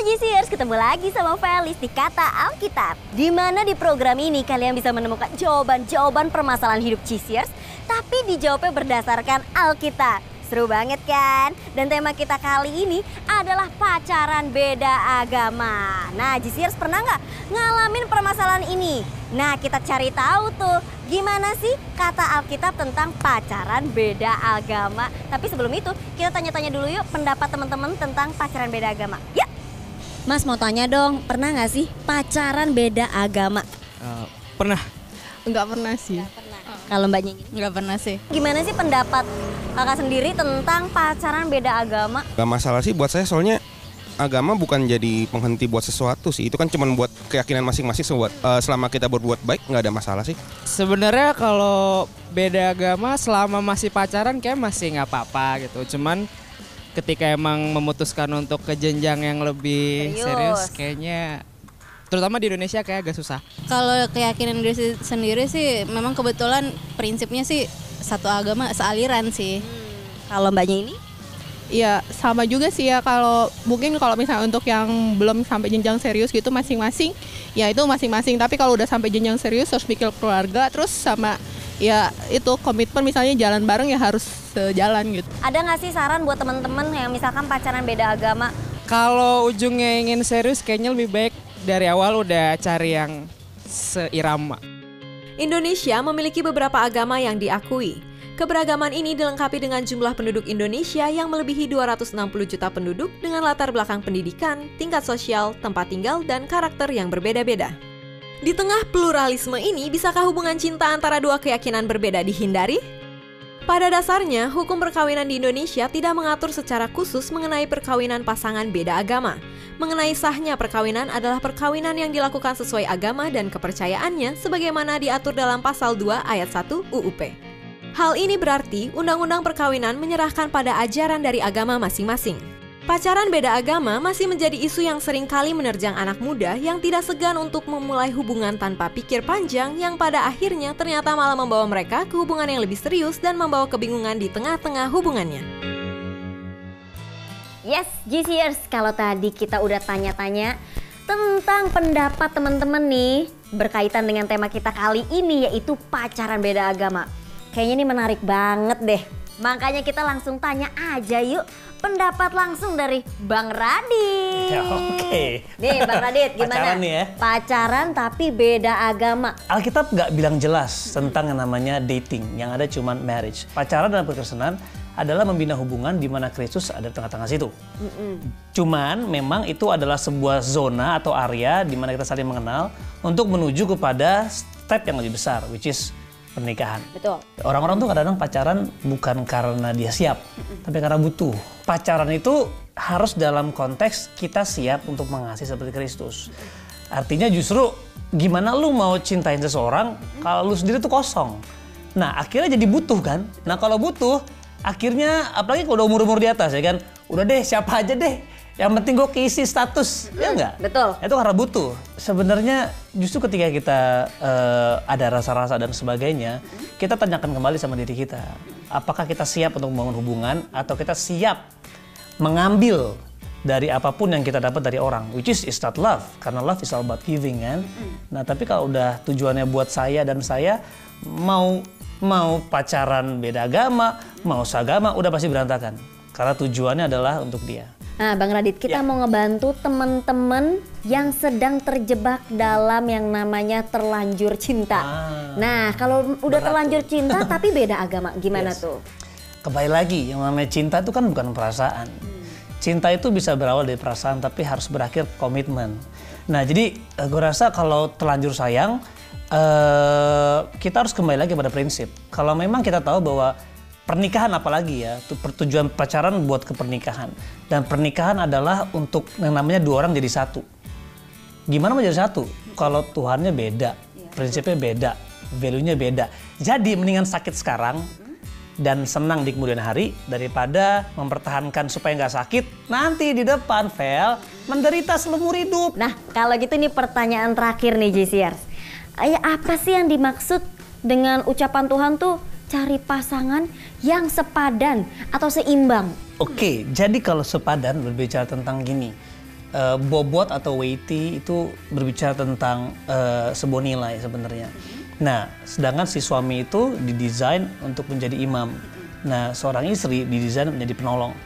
GCers, ketemu lagi sama Felis di Kata Alkitab. Di mana di program ini kalian bisa menemukan jawaban-jawaban permasalahan hidup GCers, tapi dijawabnya berdasarkan Alkitab. Seru banget kan? Dan tema kita kali ini adalah pacaran beda agama. Nah, GCers pernah nggak ngalamin permasalahan ini? Nah, kita cari tahu tuh gimana sih kata Alkitab tentang pacaran beda agama. Tapi sebelum itu, kita tanya-tanya dulu yuk pendapat teman-teman tentang pacaran beda agama. Yuk! Mas mau tanya dong, pernah nggak sih pacaran beda agama? Uh, pernah. Enggak pernah sih. pernah. Kalau mbaknya gini? Enggak pernah sih. Gimana sih pendapat kakak sendiri tentang pacaran beda agama? Gak masalah sih buat saya soalnya agama bukan jadi penghenti buat sesuatu sih. Itu kan cuma buat keyakinan masing-masing buat uh, selama kita berbuat baik nggak ada masalah sih. Sebenarnya kalau beda agama selama masih pacaran kayak masih nggak apa-apa gitu. Cuman ketika emang memutuskan untuk ke jenjang yang lebih serius, serius kayaknya terutama di Indonesia kayak agak susah. Kalau keyakinan diri sendiri sih memang kebetulan prinsipnya sih satu agama sealiran sih. Hmm. Kalau mbaknya ini? Iya sama juga sih ya kalau mungkin kalau misalnya untuk yang belum sampai jenjang serius gitu masing-masing ya itu masing-masing tapi kalau udah sampai jenjang serius harus mikir keluarga terus sama ya itu komitmen misalnya jalan bareng ya harus sejalan gitu. Ada nggak sih saran buat teman-teman yang misalkan pacaran beda agama? Kalau ujungnya ingin serius kayaknya lebih baik dari awal udah cari yang seirama. Indonesia memiliki beberapa agama yang diakui. Keberagaman ini dilengkapi dengan jumlah penduduk Indonesia yang melebihi 260 juta penduduk dengan latar belakang pendidikan, tingkat sosial, tempat tinggal, dan karakter yang berbeda-beda. Di tengah pluralisme ini, bisakah hubungan cinta antara dua keyakinan berbeda dihindari? Pada dasarnya, hukum perkawinan di Indonesia tidak mengatur secara khusus mengenai perkawinan pasangan beda agama. Mengenai sahnya perkawinan adalah perkawinan yang dilakukan sesuai agama dan kepercayaannya sebagaimana diatur dalam pasal 2 ayat 1 UUP. Hal ini berarti undang-undang perkawinan menyerahkan pada ajaran dari agama masing-masing. Pacaran beda agama masih menjadi isu yang sering kali menerjang anak muda yang tidak segan untuk memulai hubungan tanpa pikir panjang yang pada akhirnya ternyata malah membawa mereka ke hubungan yang lebih serius dan membawa kebingungan di tengah-tengah hubungannya. Yes, GCers, kalau tadi kita udah tanya-tanya tentang pendapat teman-teman nih berkaitan dengan tema kita kali ini yaitu pacaran beda agama. Kayaknya ini menarik banget deh. Makanya kita langsung tanya aja yuk pendapat langsung dari Bang Radit. Ya, Oke. Okay. Nih Bang Radit gimana? Pacaran nih ya. Pacaran tapi beda agama. Alkitab nggak bilang jelas tentang yang namanya dating. Yang ada cuma marriage. Pacaran dalam perkristenan adalah membina hubungan di mana Kristus ada di tengah-tengah situ. Mm -mm. Cuman memang itu adalah sebuah zona atau area di mana kita saling mengenal untuk menuju kepada step yang lebih besar, which is pernikahan. Betul. Orang-orang tuh kadang-kadang pacaran bukan karena dia siap, tapi karena butuh. Pacaran itu harus dalam konteks kita siap untuk mengasihi seperti Kristus. Artinya justru gimana lu mau cintain seseorang kalau lu sendiri tuh kosong. Nah akhirnya jadi butuh kan. Nah kalau butuh akhirnya apalagi kalau udah umur-umur di atas ya kan. Udah deh siapa aja deh yang penting gue keisi status, ya enggak? Betul. Itu karena butuh. Sebenarnya justru ketika kita uh, ada rasa-rasa dan sebagainya, kita tanyakan kembali sama diri kita. Apakah kita siap untuk membangun hubungan atau kita siap mengambil dari apa pun yang kita dapat dari orang, which is is not love, karena love is all about giving kan. Nah tapi kalau udah tujuannya buat saya dan saya mau mau pacaran beda agama, mau seagama, udah pasti berantakan. Karena tujuannya adalah untuk dia. Nah, Bang Radit, kita ya. mau ngebantu teman-teman yang sedang terjebak dalam yang namanya terlanjur cinta. Ah, nah, kalau udah terlanjur cinta tapi beda agama, gimana yes. tuh? Kembali lagi, yang namanya cinta itu kan bukan perasaan. Hmm. Cinta itu bisa berawal dari perasaan tapi harus berakhir komitmen. Nah, jadi eh, gue rasa kalau terlanjur sayang, uh, kita harus kembali lagi pada prinsip. Kalau memang kita tahu bahwa pernikahan apalagi ya tujuan pacaran buat ke pernikahan. Dan pernikahan adalah untuk yang namanya dua orang jadi satu. Gimana mau jadi satu? Kalau Tuhannya beda prinsipnya beda value-nya beda. Jadi mendingan sakit sekarang dan senang di kemudian hari daripada mempertahankan supaya nggak sakit nanti di depan Vel menderita seumur hidup. Nah kalau gitu nih pertanyaan terakhir nih JCR, apa sih yang dimaksud dengan ucapan Tuhan tuh cari pasangan yang sepadan atau seimbang. Oke, jadi kalau sepadan berbicara tentang gini. uh, bobot atau weighty itu berbicara tentang uh, sebuah nilai sebenarnya. Nah, sedangkan si suami itu didesain untuk menjadi imam. Nah, seorang istri didesain menjadi penolong.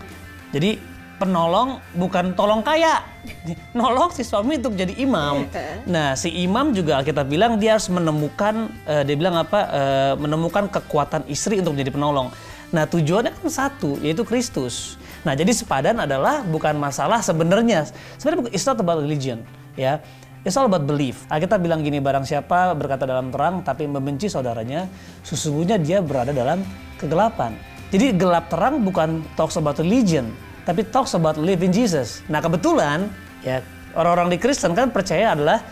Jadi penolong bukan tolong kaya, nolong si suami untuk jadi imam. Nah, si imam juga kita bilang dia harus menemukan, uh, dia bilang apa, uh, menemukan kekuatan istri untuk menjadi penolong. Nah, tujuannya kan satu, yaitu Kristus. Nah, jadi sepadan adalah bukan masalah sebenarnya. Sebenarnya it's not about religion, ya. It's all about belief. Nah, kita bilang gini, barang siapa berkata dalam terang tapi membenci saudaranya, sesungguhnya dia berada dalam kegelapan. Jadi gelap terang bukan talks about religion, tapi talks about live in Jesus. Nah kebetulan ya orang-orang di Kristen kan percaya adalah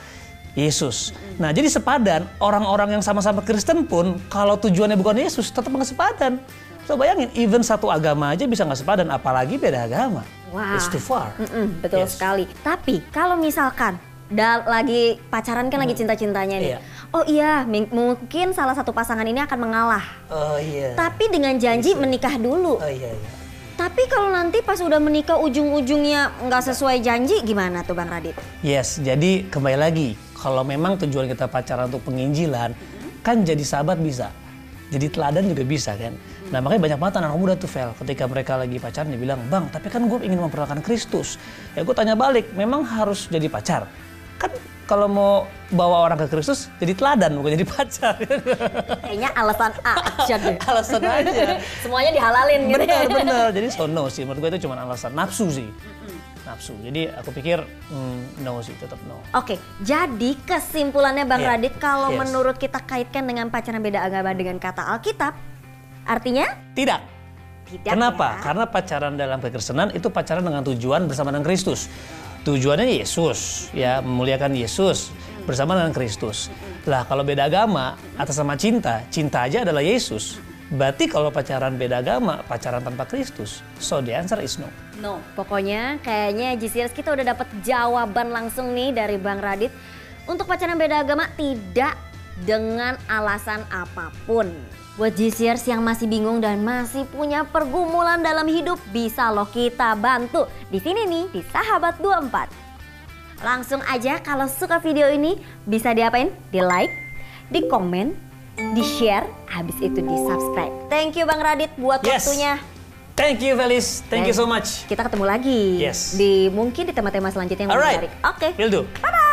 Yesus. Nah jadi sepadan orang-orang yang sama-sama Kristen pun kalau tujuannya bukan Yesus tetap nggak sepadan. So bayangin, even satu agama aja bisa nggak sepadan, apalagi beda agama. Wow. It's too far. Mm -mm, betul yes. sekali. Tapi kalau misalkan Dal lagi pacaran kan lagi hmm. cinta-cintanya nih. Iya. Oh iya, mungkin salah satu pasangan ini akan mengalah. Oh iya. Tapi dengan janji yes. menikah dulu. Oh iya iya. Tapi kalau nanti pas udah menikah ujung-ujungnya nggak sesuai janji gimana tuh Bang Radit? Yes, jadi kembali lagi kalau memang tujuan kita pacaran untuk penginjilan, hmm. kan jadi sahabat bisa. Jadi teladan juga bisa kan. Nah makanya banyak banget anak muda tuh Vel ketika mereka lagi pacaran dia bilang bang tapi kan gue ingin memperkenalkan Kristus. Ya gue tanya balik memang harus jadi pacar? kan kalau mau bawa orang ke Kristus jadi teladan bukan jadi pacar. Kayaknya alasan A aja deh. alasan aja. Semuanya dihalalin gitu. Bener bener. Jadi so no sih menurut gue itu cuma alasan nafsu sih. Nafsu. Jadi aku pikir hmm, no sih tetap no. Oke, jadi kesimpulannya Bang yeah. Radit kalau yes. menurut kita kaitkan dengan pacaran beda agama dengan kata Alkitab, artinya? Tidak. Tidak. Kenapa? Ya? Karena pacaran dalam kekristenan itu pacaran dengan tujuan bersama dengan Kristus tujuannya Yesus ya memuliakan Yesus bersama dengan Kristus. Lah kalau beda agama atas sama cinta, cinta aja adalah Yesus. Berarti kalau pacaran beda agama, pacaran tanpa Kristus, so the answer is no. No, pokoknya kayaknya GCS kita udah dapat jawaban langsung nih dari Bang Radit. Untuk pacaran beda agama tidak dengan alasan apa pun. Buat GCers yang masih bingung dan masih punya pergumulan dalam hidup, bisa loh kita bantu. Di sini nih, di Sahabat 24. Langsung aja kalau suka video ini, bisa diapain? Di like, di komen, di share, habis itu di subscribe. Thank you Bang Radit buat yes. waktunya. Thank you Felis, thank Dan you so much. Kita ketemu lagi yes. di mungkin di tema-tema selanjutnya yang menarik. Oke. Okay. Will do. Bye bye.